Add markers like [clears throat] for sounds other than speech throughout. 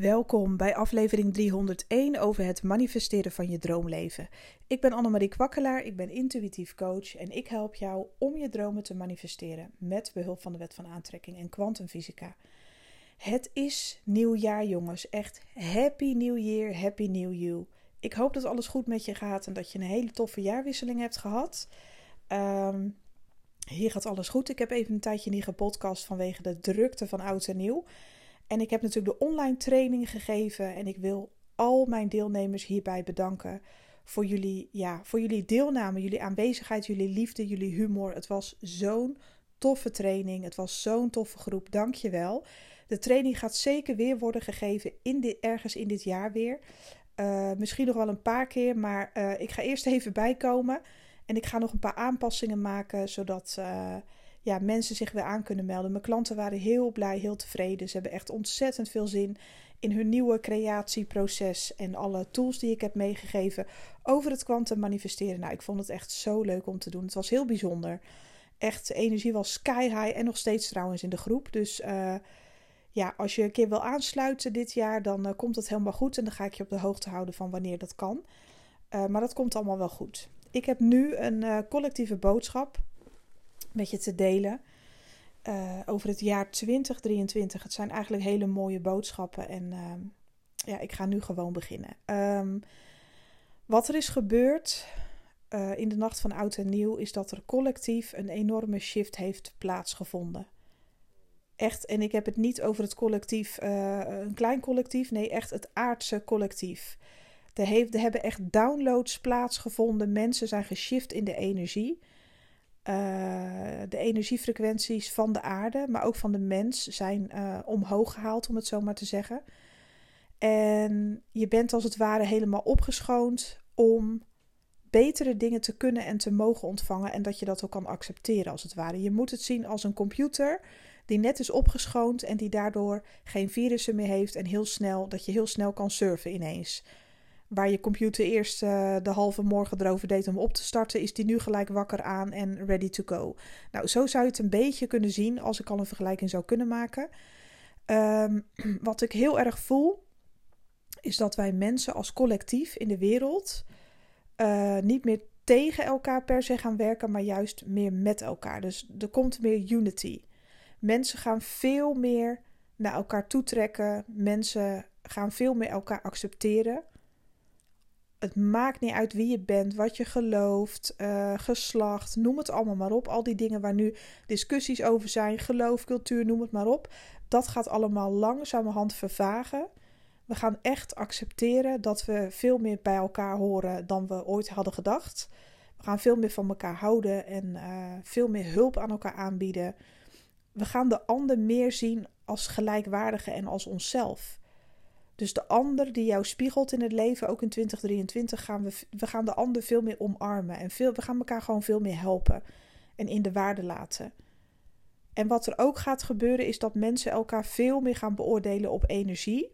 Welkom bij aflevering 301 over het manifesteren van je droomleven. Ik ben Annemarie Kwakkelaar, ik ben intuïtief coach en ik help jou om je dromen te manifesteren met behulp van de wet van aantrekking en kwantumfysica. Het is nieuwjaar jongens, echt happy new year, happy new you. Ik hoop dat alles goed met je gaat en dat je een hele toffe jaarwisseling hebt gehad. Ehm, hier gaat alles goed. Ik heb even een tijdje niet gepodcast vanwege de drukte van oud en nieuw. En ik heb natuurlijk de online training gegeven en ik wil al mijn deelnemers hierbij bedanken voor jullie, ja, voor jullie deelname, jullie aanwezigheid, jullie liefde, jullie humor. Het was zo'n toffe training. Het was zo'n toffe groep. Dank je wel. De training gaat zeker weer worden gegeven in dit, ergens in dit jaar weer. Uh, misschien nog wel een paar keer, maar uh, ik ga eerst [laughs] even bijkomen. En ik ga nog een paar aanpassingen maken, zodat uh, ja, mensen zich weer aan kunnen melden. Mijn klanten waren heel blij, heel tevreden. Ze hebben echt ontzettend veel zin in hun nieuwe creatieproces en alle tools die ik heb meegegeven over het kwantum manifesteren. Nou, ik vond het echt zo leuk om te doen. Het was heel bijzonder. Echt, de energie was sky high en nog steeds trouwens in de groep. Dus uh, ja, als je een keer wil aansluiten dit jaar, dan uh, komt het helemaal goed. En dan ga ik je op de hoogte houden van wanneer dat kan. Uh, maar dat komt allemaal wel goed. Ik heb nu een collectieve boodschap met je te delen. Uh, over het jaar 2023. Het zijn eigenlijk hele mooie boodschappen. En uh, ja, ik ga nu gewoon beginnen. Um, wat er is gebeurd uh, in de nacht van oud en nieuw is dat er collectief een enorme shift heeft plaatsgevonden. Echt, en ik heb het niet over het collectief, een klein collectief, nee, echt het aardse collectief. Er, heeft, er hebben echt downloads plaatsgevonden. Mensen zijn geshift in de energie. Uh, de energiefrequenties van de aarde, maar ook van de mens, zijn uh, omhoog gehaald, om het zo maar te zeggen. En je bent als het ware helemaal opgeschoond om betere dingen te kunnen en te mogen ontvangen en dat je dat ook kan accepteren als het ware. Je moet het zien als een computer die net is opgeschoond en die daardoor geen virussen meer heeft en heel snel dat je heel snel kan surfen ineens waar je computer eerst uh, de halve morgen erover deed om op te starten, is die nu gelijk wakker aan en ready to go. Nou, zo zou je het een beetje kunnen zien als ik al een vergelijking zou kunnen maken. Um, [clears throat] wat ik heel erg voel, is dat wij mensen als collectief in de wereld uh, niet meer tegen elkaar per se gaan werken, maar juist meer met elkaar. Dus er komt meer unity. Mensen gaan veel meer naar elkaar toetrekken. Mensen gaan veel meer elkaar accepteren het maakt niet uit wie je bent, wat je gelooft, uh, geslacht, noem het allemaal maar op. Al die dingen waar nu discussies over zijn, geloof, cultuur, noem het maar op. Dat gaat allemaal langzamerhand vervagen. We gaan echt accepteren dat we veel meer bij elkaar horen dan we ooit hadden gedacht. We gaan veel meer van elkaar houden en uh, veel meer hulp aan elkaar aanbieden. We gaan de ander meer zien als gelijkwaardige en als onszelf. Dus de ander die jou spiegelt in het leven, ook in 2023, gaan we, we gaan de ander veel meer omarmen. En veel, we gaan elkaar gewoon veel meer helpen en in de waarde laten. En wat er ook gaat gebeuren, is dat mensen elkaar veel meer gaan beoordelen op energie.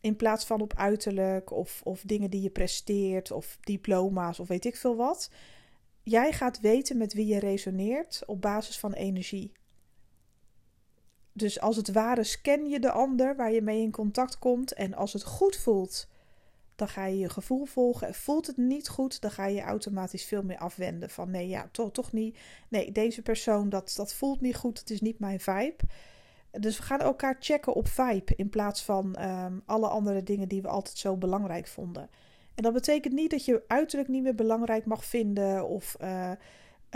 In plaats van op uiterlijk of, of dingen die je presteert of diploma's of weet ik veel wat. Jij gaat weten met wie je resoneert op basis van energie. Dus als het ware scan je de ander waar je mee in contact komt. En als het goed voelt, dan ga je je gevoel volgen. En voelt het niet goed, dan ga je automatisch veel meer afwenden. Van nee, ja, toch, toch niet. Nee, deze persoon, dat, dat voelt niet goed. Het is niet mijn vibe. Dus we gaan elkaar checken op vibe. In plaats van um, alle andere dingen die we altijd zo belangrijk vonden. En dat betekent niet dat je uiterlijk niet meer belangrijk mag vinden. Of uh,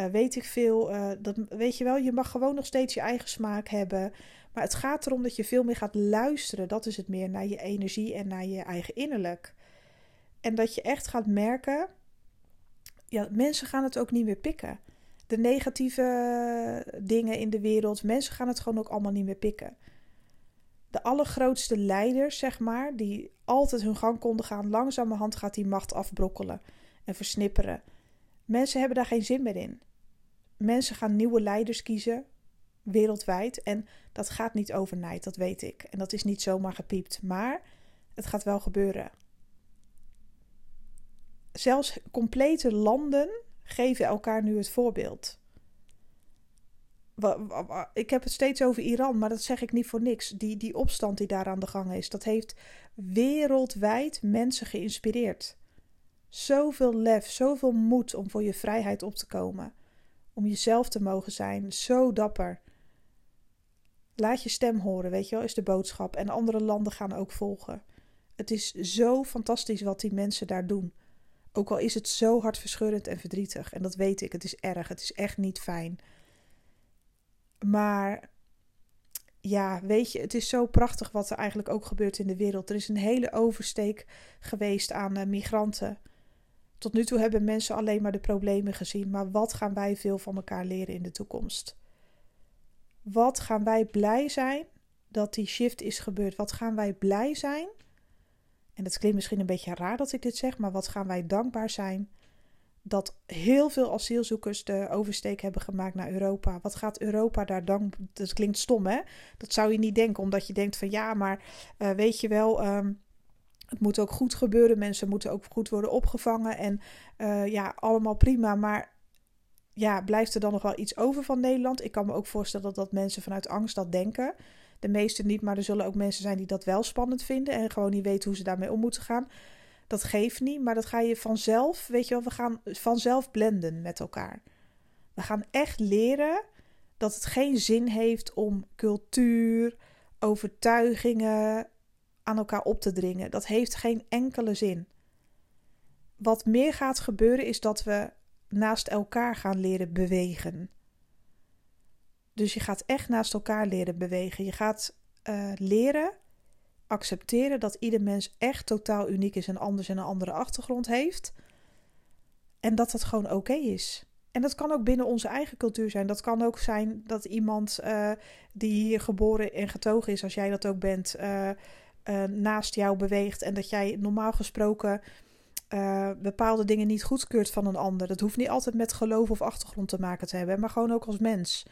uh, weet ik veel. Uh, dat, weet je wel, je mag gewoon nog steeds je eigen smaak hebben. Maar het gaat erom dat je veel meer gaat luisteren. Dat is het meer naar je energie en naar je eigen innerlijk. En dat je echt gaat merken. Ja, mensen gaan het ook niet meer pikken. De negatieve dingen in de wereld. Mensen gaan het gewoon ook allemaal niet meer pikken. De allergrootste leiders, zeg maar, die altijd hun gang konden gaan, langzamerhand gaat die macht afbrokkelen en versnipperen. Mensen hebben daar geen zin meer in. Mensen gaan nieuwe leiders kiezen, wereldwijd. En dat gaat niet overnight, dat weet ik. En dat is niet zomaar gepiept. Maar het gaat wel gebeuren. Zelfs complete landen geven elkaar nu het voorbeeld. Ik heb het steeds over Iran, maar dat zeg ik niet voor niks. Die, die opstand die daar aan de gang is, dat heeft wereldwijd mensen geïnspireerd. Zoveel lef, zoveel moed om voor je vrijheid op te komen. Om jezelf te mogen zijn. Zo dapper. Laat je stem horen, weet je wel, is de boodschap. En andere landen gaan ook volgen. Het is zo fantastisch wat die mensen daar doen. Ook al is het zo hartverscheurend en verdrietig. En dat weet ik, het is erg. Het is echt niet fijn. Maar ja, weet je, het is zo prachtig wat er eigenlijk ook gebeurt in de wereld. Er is een hele oversteek geweest aan uh, migranten. Tot nu toe hebben mensen alleen maar de problemen gezien. Maar wat gaan wij veel van elkaar leren in de toekomst? Wat gaan wij blij zijn dat die shift is gebeurd? Wat gaan wij blij zijn? En het klinkt misschien een beetje raar dat ik dit zeg, maar wat gaan wij dankbaar zijn dat heel veel asielzoekers de oversteek hebben gemaakt naar Europa. Wat gaat Europa daar dank... Dat klinkt stom, hè? Dat zou je niet denken, omdat je denkt van ja, maar uh, weet je wel... Um, het moet ook goed gebeuren. Mensen moeten ook goed worden opgevangen. En uh, ja, allemaal prima. Maar ja, blijft er dan nog wel iets over van Nederland? Ik kan me ook voorstellen dat, dat mensen vanuit angst dat denken. De meeste niet, maar er zullen ook mensen zijn die dat wel spannend vinden. En gewoon niet weten hoe ze daarmee om moeten gaan. Dat geeft niet, maar dat ga je vanzelf, weet je wel, we gaan vanzelf blenden met elkaar. We gaan echt leren dat het geen zin heeft om cultuur, overtuigingen aan elkaar op te dringen. Dat heeft geen enkele zin. Wat meer gaat gebeuren is dat we naast elkaar gaan leren bewegen. Dus je gaat echt naast elkaar leren bewegen. Je gaat uh, leren accepteren dat ieder mens echt totaal uniek is en anders en een andere achtergrond heeft. En dat dat gewoon oké is. En dat kan ook binnen onze eigen cultuur zijn. Dat kan ook zijn dat iemand uh, die hier geboren en getogen is, als jij dat ook bent, uh, uh, naast jou beweegt. En dat jij normaal gesproken bepaalde dingen niet goedkeurt van een ander. Dat hoeft niet altijd met geloof of achtergrond te maken te hebben, maar gewoon ook als mens.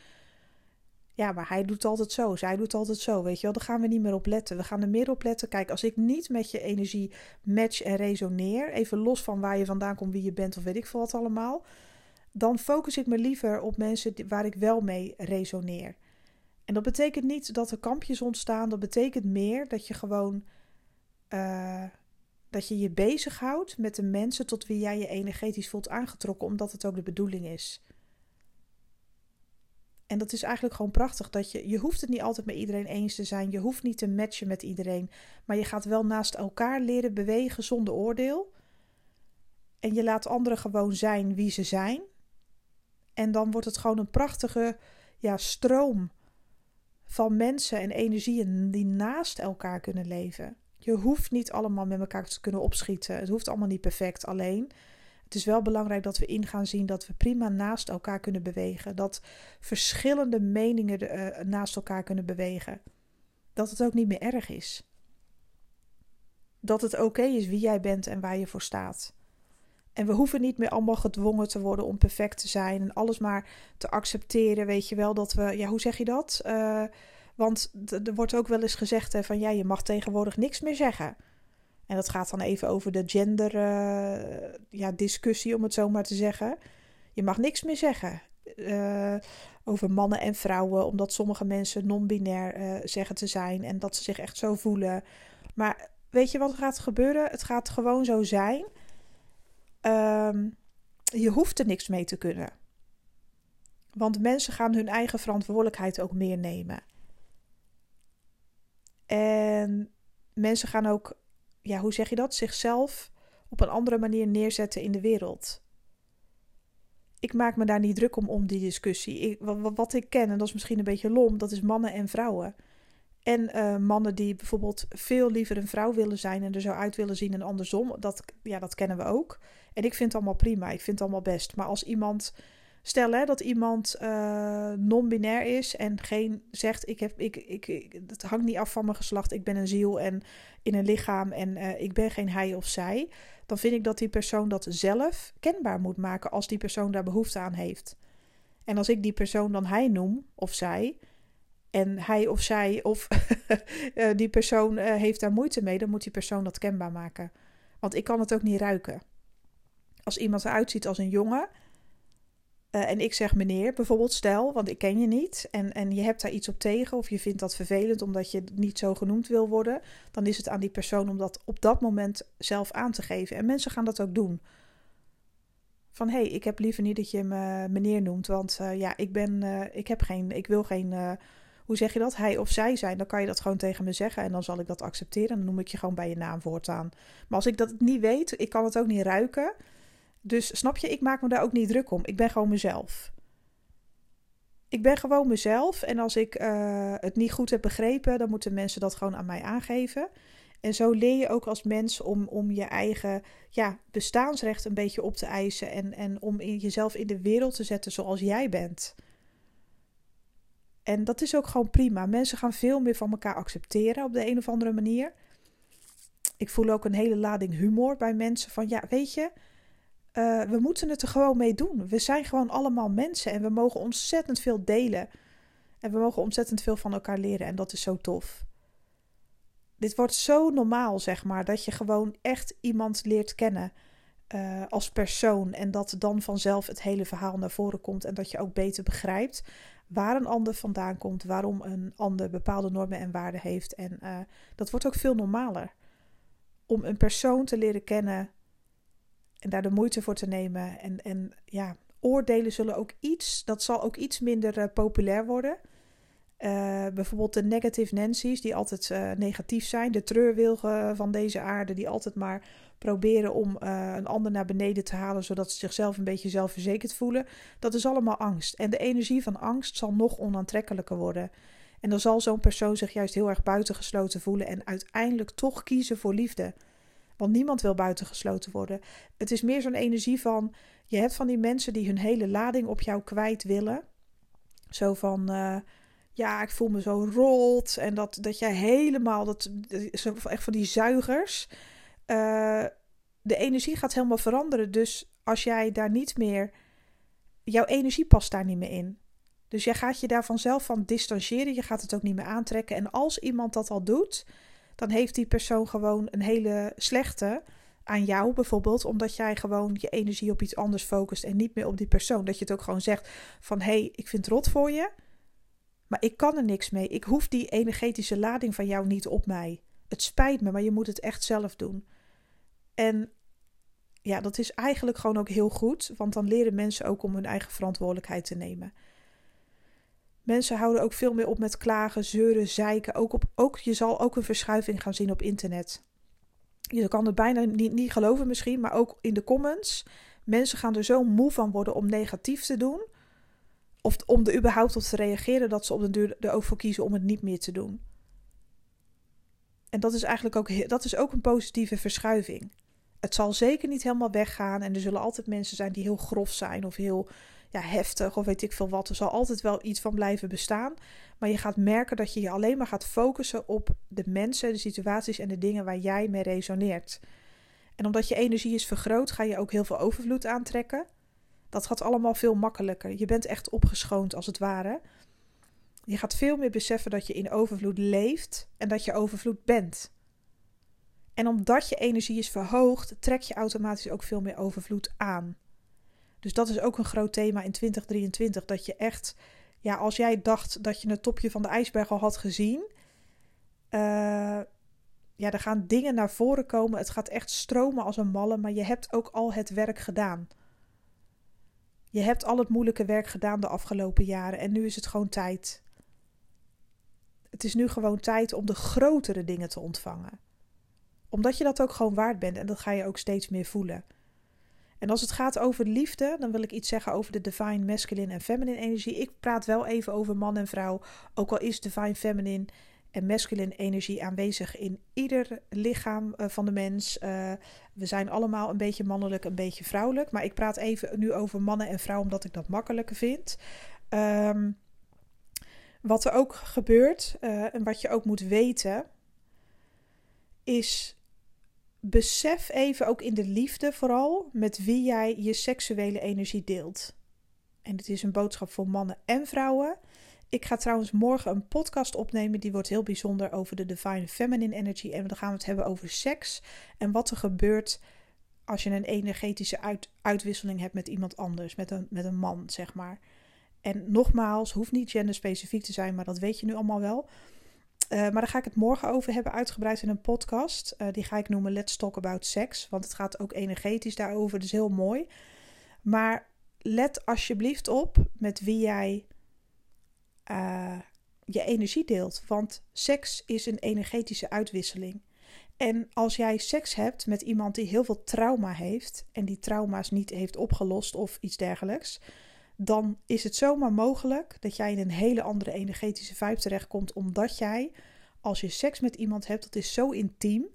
Ja, maar hij doet altijd zo, zij doet altijd zo, weet je wel. Daar gaan we niet meer op letten. We gaan er meer op letten. Kijk, als ik niet met je energie match en resoneer, even los van waar je vandaan komt, wie je bent of weet ik veel wat allemaal, dan focus ik me liever op mensen waar ik wel mee resoneer. En dat betekent niet dat er kampjes ontstaan. Dat betekent meer dat je gewoon uh, dat je je bezighoudt met de mensen tot wie jij je energetisch voelt aangetrokken, omdat het ook de bedoeling is. En dat is eigenlijk gewoon prachtig. Dat je, je hoeft het niet altijd met iedereen eens te zijn. Je hoeft niet te matchen met iedereen. Maar je gaat wel naast elkaar leren bewegen zonder oordeel. En je laat anderen gewoon zijn wie ze zijn. En dan wordt het gewoon een prachtige ja, stroom van mensen en energieën die naast elkaar kunnen leven. Je hoeft niet allemaal met elkaar te kunnen opschieten. Het hoeft allemaal niet perfect alleen. Het is wel belangrijk dat we in gaan zien dat we prima naast elkaar kunnen bewegen. Dat verschillende meningen uh, naast elkaar kunnen bewegen. Dat het ook niet meer erg is. Dat het oké is wie jij bent en waar je voor staat. En we hoeven niet meer allemaal gedwongen te worden om perfect te zijn en alles maar te accepteren. Weet je wel dat we, ja, hoe zeg je dat? Uh, want er wordt ook wel eens gezegd hè, van ja, je mag tegenwoordig niks meer zeggen. En dat gaat dan even over de gender uh, ja, discussie, om het zo maar te zeggen. Je mag niks meer zeggen uh, over mannen en vrouwen, omdat sommige mensen non-binair zeggen te zijn en dat ze zich echt zo voelen. Maar weet je wat gaat gebeuren? Het gaat gewoon zo zijn. Um, je hoeft er niks mee te kunnen. Want mensen gaan hun eigen verantwoordelijkheid ook meer nemen. En mensen gaan ook ja, hoe zeg je dat? Zichzelf op een andere manier neerzetten in de wereld. Ik maak me daar niet druk om, om die discussie. Ik, wat, wat, ik ken, en dat is misschien een beetje lom, dat is mannen en vrouwen. En uh, mannen die bijvoorbeeld veel liever een vrouw willen zijn en er zo uit willen zien en andersom. Dat, ja, dat kennen we ook. En ik vind het allemaal prima. Ik vind het allemaal best. Maar als iemand Stel hè, dat iemand uh, non-binair is en geen zegt: ik heb, ik, ik, het hangt niet af van mijn geslacht, ik ben een ziel en in een lichaam en uh, ik ben geen hij of zij. Dan vind ik dat die persoon dat zelf kenbaar moet maken als die persoon daar behoefte aan heeft. En als ik die persoon dan hij noem of zij, en hij of zij of uh, [laughs] die persoon heeft daar moeite mee, dan moet die persoon dat kenbaar maken. Want ik kan het ook niet ruiken. Als iemand eruit ziet als een jongen eh, en ik zeg meneer, bijvoorbeeld stel, want ik ken je niet en, en je hebt daar iets op tegen of je vindt dat vervelend omdat je niet zo genoemd wil worden, dan is het aan die persoon om dat op dat moment zelf aan te geven. En mensen gaan dat ook doen. Van hé, hey, ik heb liever niet dat je me meneer noemt, want ja, ik ben, ik heb geen, ik wil geen, hoe zeg je dat, hij of zij zijn. Dan kan je dat gewoon tegen me zeggen en dan zal ik dat accepteren. Dan noem ik je gewoon bij je naam voortaan. Maar als ik dat niet weet, ik kan het ook niet ruiken dus snap je, ik maak me daar ook niet druk om. Ik ben gewoon mezelf. Ik ben gewoon mezelf en als ik uh, het niet goed heb begrepen, dan moeten mensen dat gewoon aan mij aangeven. En zo leer je ook als mens om, om je eigen ja, bestaansrecht een beetje op te eisen en, en om in jezelf in de wereld te zetten zoals jij bent. En dat is ook gewoon prima. Mensen gaan veel meer van elkaar accepteren op de een of andere manier. Ik voel ook een hele lading humor bij mensen van ja, weet je, uh, we moeten het er gewoon mee doen. We zijn gewoon allemaal mensen en we mogen ontzettend veel delen. En we mogen ontzettend veel van elkaar leren en dat is zo tof. Dit wordt zo normaal, zeg maar, dat je gewoon echt iemand leert kennen uh, als persoon. En dat dan vanzelf het hele verhaal naar voren komt. En dat je ook beter begrijpt waar een ander vandaan komt, waarom een ander bepaalde normen en waarden heeft. En uh, dat wordt ook veel normaler. Om een persoon te leren kennen en daar de moeite voor te nemen. En, en ja, oordelen zullen ook iets, dat zal ook iets minder uh, populair worden. Uh, bijvoorbeeld de negative Nancy's, die altijd uh, negatief zijn. De treurwilgen van deze aarde, die altijd maar proberen om een ander naar beneden te halen, zodat ze zichzelf een beetje zelfverzekerd voelen. Dat is allemaal angst. En de energie van angst zal nog onaantrekkelijker worden. En dan zal zo'n persoon zich juist heel erg buitengesloten voelen en uiteindelijk toch kiezen voor liefde. Want niemand wil buitengesloten worden. Het is meer zo'n energie van: je hebt van die mensen die hun hele lading op jou kwijt willen. Zo van. Ja, ik voel me zo rot. En dat, dat jij helemaal. Dat, echt van die zuigers. Uh, de energie gaat helemaal veranderen. Dus als jij daar niet meer. Jouw energie past daar niet meer in. Dus jij gaat je daar vanzelf van distancieren. Je gaat het ook niet meer aantrekken. En als iemand dat al doet dan heeft die persoon gewoon een hele slechte aan jou bijvoorbeeld, omdat jij gewoon je energie op iets anders focust en niet meer op die persoon. Dat je het ook gewoon zegt van hé, hey, ik vind het rot voor je, maar ik kan er niks mee. Ik hoef die energetische lading van jou niet op mij. Het spijt me, maar je moet het echt zelf doen. En ja, dat is eigenlijk gewoon ook heel goed, want dan leren mensen ook om hun eigen verantwoordelijkheid te nemen. Mensen houden ook veel meer op met klagen, zeuren, zeiken. Ook op, ook, je zal ook een verschuiving gaan zien op internet. Je kan het bijna niet, niet geloven misschien, maar ook in de comments. Mensen gaan er zo moe van worden om negatief te doen. Of om er überhaupt op te reageren dat ze op de duur er voor kiezen om het niet meer te doen. En dat is eigenlijk ook, dat is ook een positieve verschuiving. Het zal zeker niet helemaal weggaan en er zullen altijd mensen zijn die heel grof zijn of heel ja, heftig of weet ik veel wat. Er zal altijd wel iets van blijven bestaan. Maar je gaat merken dat je je alleen maar gaat focussen op de mensen, de situaties en de dingen waar jij mee resoneert. En omdat je energie is vergroot, ga je ook heel veel overvloed aantrekken. Dat gaat allemaal veel makkelijker. Je bent echt opgeschoond als het ware. Je gaat veel meer beseffen dat je in overvloed leeft en dat je overvloed bent. En omdat je energie is verhoogd, trek je automatisch ook veel meer overvloed aan. Dus dat is ook een groot thema in 2023. Dat je echt, ja, als jij dacht dat je het topje van de ijsberg al had gezien. Uh, ja, er gaan dingen naar voren komen. Het gaat echt stromen als een malle. Maar je hebt ook al het werk gedaan. Je hebt al het moeilijke werk gedaan de afgelopen jaren. En nu is het gewoon tijd. Het is nu gewoon tijd om de grotere dingen te ontvangen. Omdat je dat ook gewoon waard bent. En dat ga je ook steeds meer voelen. En als het gaat over liefde, dan wil ik iets zeggen over de divine masculine en feminine energie. Ik praat wel even over man en vrouw, ook al is divine feminine en masculine energie aanwezig in ieder lichaam uh, van de mens. Uh, we zijn allemaal een beetje mannelijk, een beetje vrouwelijk. Maar ik praat even nu over mannen en vrouwen, omdat ik dat makkelijker vind. Um, wat er ook gebeurt uh, en wat je ook moet weten, is besef even ook in de liefde vooral met wie jij je seksuele energie deelt. En dit is een boodschap voor mannen en vrouwen. Ik ga trouwens morgen een podcast opnemen. Die wordt heel bijzonder over de Divine Feminine Energy. En dan gaan we het hebben over seks. En wat er gebeurt als je een energetische uit, uitwisseling hebt met iemand anders, met een, met een man, zeg maar. En nogmaals, hoeft niet genderspecifiek te zijn, maar dat weet je nu allemaal wel. Uh, maar daar ga ik het morgen over hebben, uitgebreid in een podcast. Uh, die ga ik noemen Let's Talk About Sex, want het gaat ook energetisch daarover, dus heel mooi. Maar let alsjeblieft op met wie jij uh, je energie deelt, want seks is een energetische uitwisseling. En als jij seks hebt met iemand die heel veel trauma heeft en die trauma's niet heeft opgelost of iets dergelijks, dan is het zomaar mogelijk dat jij in een hele andere energetische vibe terechtkomt, omdat jij, als je seks met iemand hebt, dat is zo intiem.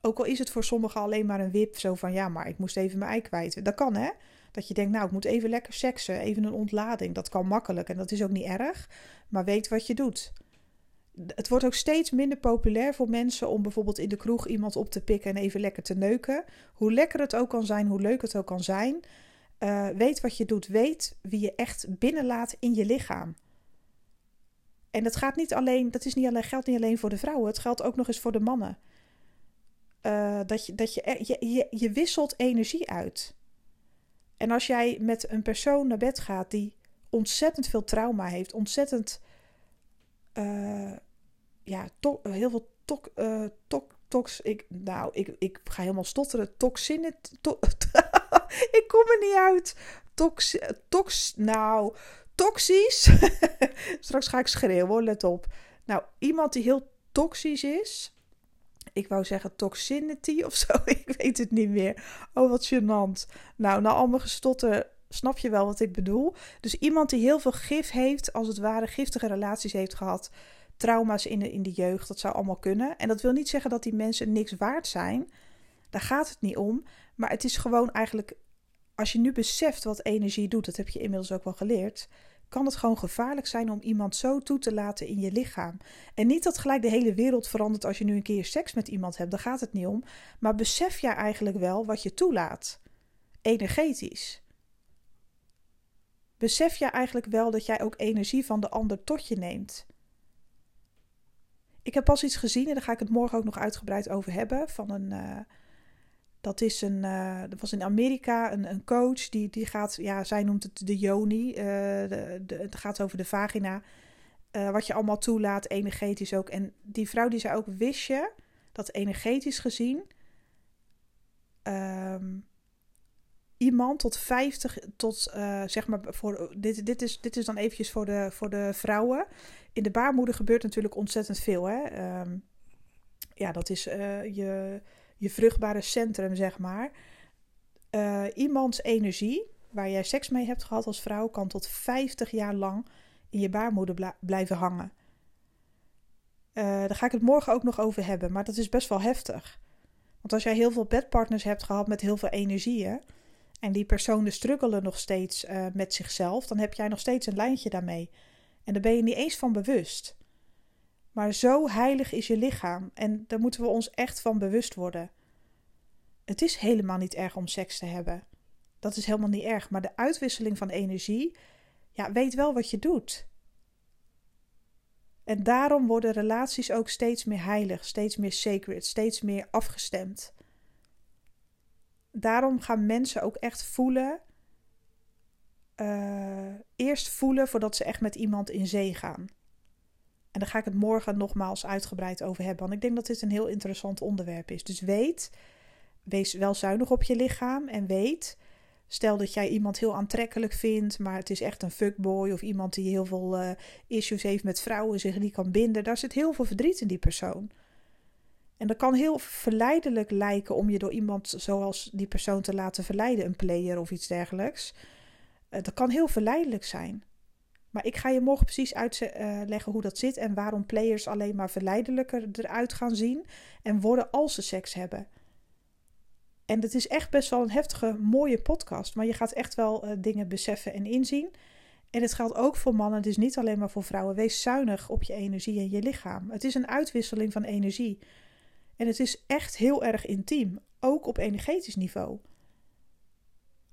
Ook al is het voor sommigen alleen maar een wip, zo van ja, maar ik moest even mijn ei kwijt. Dat kan hè. Dat je denkt, nou, ik moet even lekker seksen, even een ontlading. Dat kan makkelijk en dat is ook niet erg, maar weet wat je doet het wordt ook steeds minder populair voor mensen om bijvoorbeeld in de kroeg iemand op te pikken en even lekker te neuken. Hoe lekker het ook kan zijn, hoe leuk het ook kan zijn. Uh, weet wat je doet. Weet wie je echt binnenlaat in je lichaam. En dat gaat niet alleen, dat is niet alleen, geldt niet alleen voor de vrouwen, het geldt ook nog eens voor de mannen. Uh, dat je, dat je, je, je, je wisselt energie uit. En als jij met een persoon naar bed gaat die ontzettend veel trauma heeft, ontzettend uh, ja, to, heel veel tok, tox. Ik, nou, ik, ik ga helemaal stotteren. Toxine. To, [laughs] ik kom er niet uit. Tox, tox, nou, toxisch. [laughs] Straks ga ik schreeuwen, let op. Nou, iemand die heel toxisch is. Ik wou zeggen toxinity of zo. [laughs] Ik weet het niet meer. Oh, wat gênant. Nou, nou allemaal gestotter. Snap je wel wat ik bedoel? Dus iemand die heel veel gif heeft, als het ware giftige relaties heeft gehad trauma's in de, in de jeugd. Dat zou allemaal kunnen. En dat wil niet zeggen dat die mensen niks waard zijn. Daar gaat het niet om. Maar het is gewoon eigenlijk, als je nu beseft wat energie doet, dat heb je inmiddels ook wel geleerd, kan het gewoon gevaarlijk zijn om iemand zo toe te laten in je lichaam. En niet dat gelijk de hele wereld verandert als je nu een keer seks met iemand hebt, daar gaat het niet om. Maar besef jij eigenlijk wel wat je toelaat, energetisch. Besef jij eigenlijk wel dat jij ook energie van de ander tot je neemt? Ik heb pas iets gezien en daar ga ik het morgen ook nog uitgebreid over hebben. Van een, uh, dat is een, uh, dat was in Amerika een, een coach die, die gaat, ja, zij noemt het de de, de, het gaat over de vagina. wat je allemaal toelaat, energetisch ook. En die vrouw die zei ook, wist je dat energetisch gezien um, iemand tot 50, tot zeg maar, voor, dit, dit, is, dit is dan eventjes voor de, voor de vrouwen in de baarmoeder gebeurt natuurlijk ontzettend veel. Hè? Ehm, ja, dat is je, je vruchtbare centrum, zeg maar. Uh, iemands energie, waar jij seks mee hebt gehad als vrouw, kan tot 50 jaar lang in je baarmoeder blijven hangen. Uh, daar ga ik het morgen ook nog over hebben, maar dat is best wel heftig. Want als jij heel veel bedpartners hebt gehad met heel veel energieën. en die personen struggelen nog steeds met zichzelf, dan heb jij nog steeds een lijntje daarmee. En daar ben je niet eens van bewust. Maar zo heilig is je lichaam en daar moeten we ons echt van bewust worden. Het is helemaal niet erg om seks te hebben. Dat is helemaal niet erg. Maar de uitwisseling van energie, ja, weet wel wat je doet. En daarom worden relaties ook steeds meer heilig, steeds meer sacred, steeds meer afgestemd. Daarom gaan mensen ook echt voelen uh, eerst voelen voordat ze echt met iemand in zee gaan. En daar ga ik het morgen nogmaals uitgebreid over hebben. Want ik denk dat dit een heel interessant onderwerp is. Dus weet, wees wel zuinig op je lichaam. En weet, stel dat jij iemand heel aantrekkelijk vindt, maar het is echt een fuckboy of iemand die heel veel uh, issues heeft met vrouwen, zich niet kan binden. Daar zit heel veel verdriet in die persoon. En dat kan heel verleidelijk lijken om je door iemand zoals die persoon te laten verleiden, een player of iets dergelijks. Uh, dat kan heel verleidelijk zijn. Maar ik ga je morgen precies uitleggen eh, hoe dat zit en waarom players alleen maar verleidelijker eruit gaan zien en worden als ze seks hebben. En het is echt best wel een heftige, mooie podcast, maar je gaat echt wel uh, dingen beseffen en inzien. En het geldt ook voor mannen, het is niet alleen maar voor vrouwen. Wees zuinig op je energie en je lichaam. Het is een uitwisseling van energie. En het is echt heel erg intiem, ook op energetisch niveau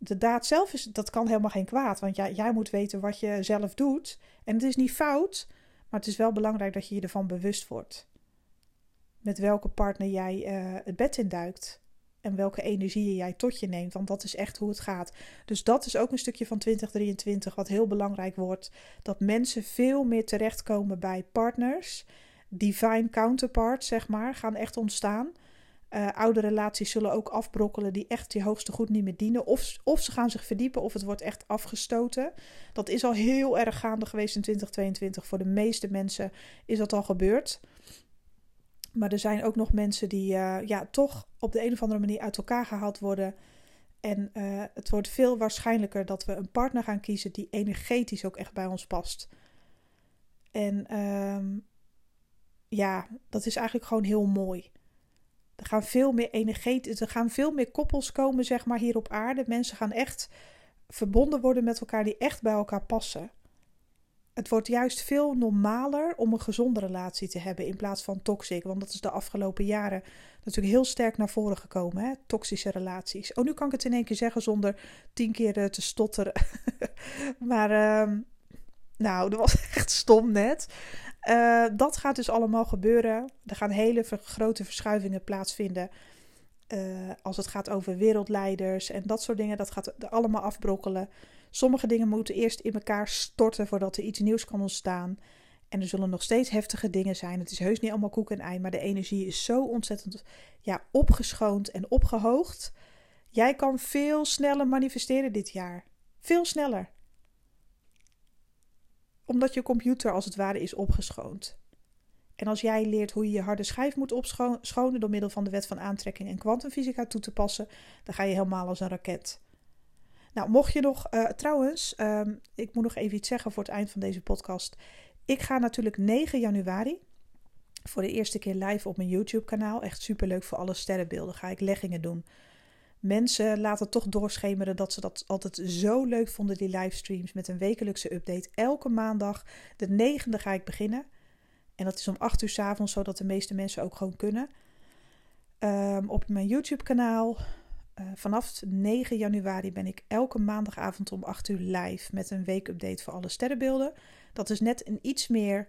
de daad zelf is, dat kan helemaal geen kwaad. Want jij, jij moet weten wat je zelf doet. En het is niet fout, maar het is wel belangrijk dat je je ervan bewust wordt. Met welke partner jij uh, het bed induikt. en welke energieën jij tot je neemt. Want dat is echt hoe het gaat. Dus dat is ook een stukje van 2023 wat heel belangrijk wordt. Dat mensen veel meer terechtkomen bij partners. Divine counterparts, zeg maar, gaan echt ontstaan. Uh, oude relaties zullen ook afbrokkelen die echt je hoogste goed niet meer dienen. Of, of ze gaan zich verdiepen of het wordt echt afgestoten. Dat is al heel erg gaande geweest in 2022. Voor de meeste mensen is dat al gebeurd. Maar er zijn ook nog mensen die uh, ja, toch op de een of andere manier uit elkaar gehaald worden. En uh, het wordt veel waarschijnlijker dat we een partner gaan kiezen die energetisch ook echt bij ons past. En um, ja, dat is eigenlijk gewoon heel mooi. Er gaan veel meer energie, er gaan veel meer koppels komen, zeg maar, hier op aarde. Mensen gaan echt verbonden worden met elkaar die echt bij elkaar passen. Het wordt juist veel normaler om een gezonde relatie te hebben in plaats van toxic. Want dat is de afgelopen jaren natuurlijk heel sterk naar voren gekomen. Hè? Toxische relaties. Oh, nu kan ik het in één keer zeggen zonder tien keer eh, te stotteren. [laughs] maar uh, nou, dat was [laughs] echt stom net. Uh, dat gaat dus allemaal gebeuren. Er gaan hele grote verschuivingen plaatsvinden. Uh, als het gaat over wereldleiders en dat soort dingen. Dat gaat allemaal afbrokkelen. Sommige dingen moeten eerst in elkaar storten voordat er iets nieuws kan ontstaan. En er zullen nog steeds heftige dingen zijn. Het is heus niet allemaal koek en ei, maar de energie is zo ontzettend ja, opgeschoond en opgehoogd. Jij kan veel sneller manifesteren dit jaar. Veel sneller omdat je computer als het ware is opgeschoond. En als jij leert hoe je je harde schijf moet opschonen door middel van de wet van aantrekking en kwantumfysica toe te passen, dan ga je helemaal als een raket. Nou, mocht je nog, uh, trouwens, um, ik moet nog even iets zeggen voor het eind van deze podcast. Ik ga natuurlijk 9 januari voor de eerste keer live op mijn YouTube-kanaal. Echt superleuk voor alle sterrenbeelden. Ga ik leggingen doen mensen laten toch doorschemeren dat ze dat altijd zo leuk vonden, die livestreams met een wekelijkse update. Elke maandag, de negende, ga ik beginnen. En dat is om 8 uur s avonds, zodat de meeste mensen ook gewoon kunnen. Um, op mijn YouTube-kanaal. Uh, vanaf 9 januari ben ik elke maandagavond om 8 uur live met een weekupdate voor alle sterrenbeelden. Dat is net een iets meer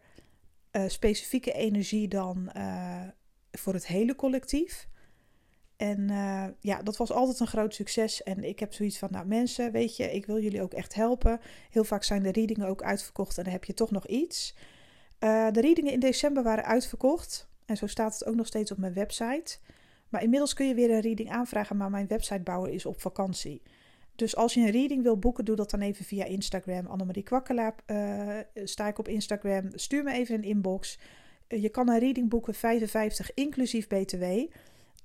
uh, specifieke energie dan uh, voor het hele collectief. En uh, ja, dat was altijd een groot succes. En ik heb zoiets van, nou mensen, weet je, ik wil jullie ook echt helpen. Heel vaak zijn de readingen ook uitverkocht en dan heb je toch nog iets. Uh, de readingen in december waren uitverkocht. En zo staat het ook nog steeds op mijn website. Maar inmiddels kun je weer een reading aanvragen, maar mijn websitebouwer is op vakantie. Dus als je een reading wil boeken, doe dat dan even via Instagram. Annemarie Kwakkelaar uh, sta ik op Instagram. Stuur me even een inbox. je kan een reading boeken 55 inclusief BTW.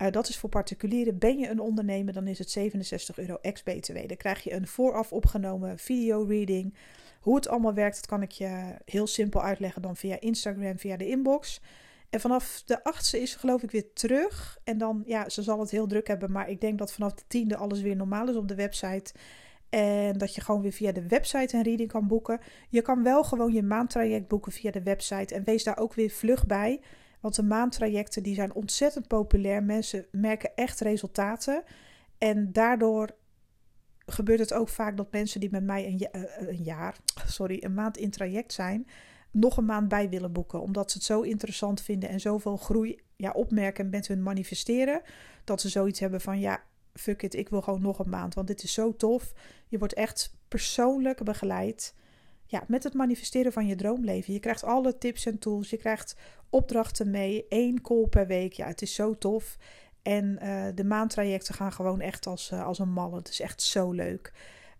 Uh, dat is voor particulieren. Ben je een ondernemer, dan is het 67 euro ex-BTW. Dan krijg je een vooraf opgenomen video-reading. Hoe het allemaal werkt, dat kan ik je heel simpel uitleggen dan via Instagram, via de inbox. En vanaf de 8e is geloof ik weer terug. En dan, ja, ze zal het heel druk hebben. Maar ik denk dat vanaf de tiende alles weer normaal is op de website. En dat je gewoon weer via de website een reading kan boeken. Je kan wel gewoon je maandtraject boeken via de website. En wees daar ook weer vlug bij. Want de maandtrajecten die zijn ontzettend populair. Mensen merken echt resultaten. En daardoor gebeurt het ook vaak dat mensen die met mij een, eh, een jaar, sorry, een maand in traject zijn, nog een maand bij willen boeken. Omdat ze het zo interessant vinden en zoveel groei ja, opmerken met hun manifesteren. Dat ze zoiets hebben van ja, fuck it, ik wil gewoon nog een maand. Want dit is zo tof. Je wordt echt persoonlijk begeleid ja, met het manifesteren van je droomleven. Je krijgt alle tips en tools. Je krijgt opdrachten mee. één call per week. Ja, het is zo tof. En uh, de maandtrajecten gaan gewoon echt als, uh, als een malle. Het is echt zo leuk.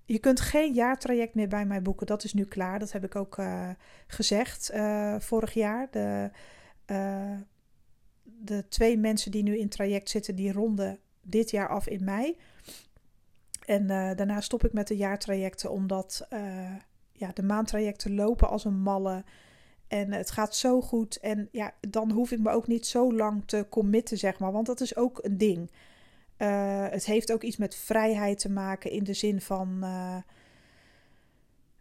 Je kunt geen jaartraject meer bij mij boeken. Dat is nu klaar. Dat heb ik ook uh, gezegd vorig jaar. De, de twee mensen die nu in traject zitten, die ronden dit jaar af in mei. En daarna stop ik met de jaartrajecten, omdat ja, de maandtrajecten lopen als een malle. En het gaat zo goed. En ja, dan hoef ik me ook niet zo lang te committen, zeg maar. Want dat is ook een ding. Uh, het heeft ook iets met vrijheid te maken in de zin van. Uh,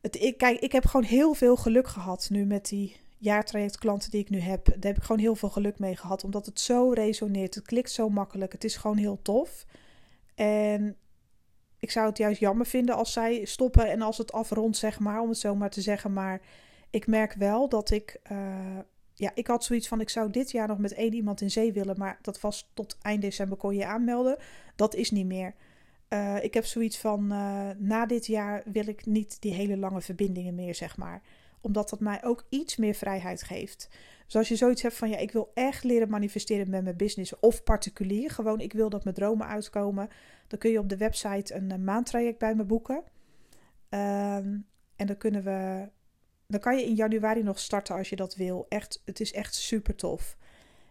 het, ik, kijk, ik heb gewoon heel veel geluk gehad nu met die jaartrajectklanten die ik nu heb. Daar heb ik gewoon heel veel geluk mee gehad. Omdat het zo resoneert. Het klikt zo makkelijk. Het is gewoon heel tof. En ik zou het juist jammer vinden als zij stoppen en als het afrondt, zeg maar, om het zo maar te zeggen. Maar ik merk wel dat ik uh, ja, ik had zoiets van: ik zou dit jaar nog met één iemand in zee willen, maar dat was tot eind december kon je aanmelden. Dat is niet meer. Uh, ik heb zoiets van: uh, na dit jaar wil ik niet die hele lange verbindingen meer, zeg maar. Omdat dat mij ook iets meer vrijheid geeft. Dus als je zoiets hebt van: ja, ik wil echt leren manifesteren met mijn business of particulier, gewoon ik wil dat mijn dromen uitkomen, dan kun je op de website een, een maandtraject bij me boeken. Ehm, en dan kunnen we. Dan kan je in januari nog starten als je dat wil. Echt, het is echt super tof.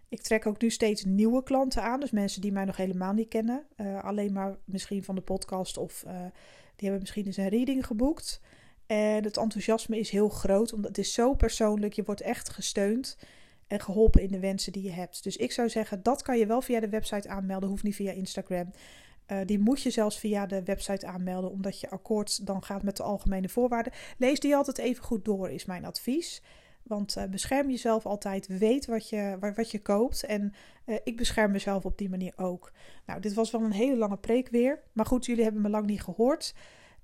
Ik trek ook nu steeds nieuwe klanten aan. Dus mensen die mij nog helemaal niet kennen. Uh, alleen maar misschien van de podcast of uh, die hebben misschien eens een reading geboekt. En het enthousiasme is heel groot, omdat het is zo persoonlijk. Je wordt echt gesteund en geholpen in de wensen die je hebt. Dus ik zou zeggen, dat kan je wel via de website aanmelden. Hoeft niet via Instagram. Uh, die moet je zelfs via de website aanmelden, omdat je akkoord dan gaat met de algemene voorwaarden. Lees die altijd even goed door, is mijn advies. Want uh, bescherm jezelf altijd, weet wat je, wat je koopt. En uh, ik bescherm mezelf op die manier ook. Nou, dit was wel een hele lange preek weer. Maar goed, jullie hebben me lang niet gehoord.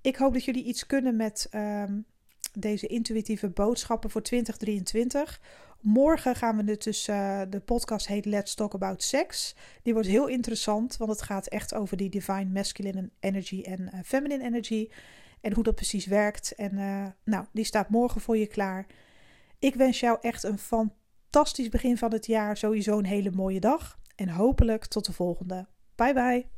Ik hoop dat jullie iets kunnen met um, deze intuïtieve boodschappen voor 2023. Morgen gaan we dus, uh, de podcast heet Let's Talk About Sex. Die wordt heel interessant, want het gaat echt over die divine masculine energy en uh, feminine energy. En hoe dat precies werkt. En uh, nou, die staat morgen voor je klaar. Ik wens jou echt een fantastisch begin van het jaar. Sowieso een hele mooie dag. En hopelijk tot de volgende. Bye bye.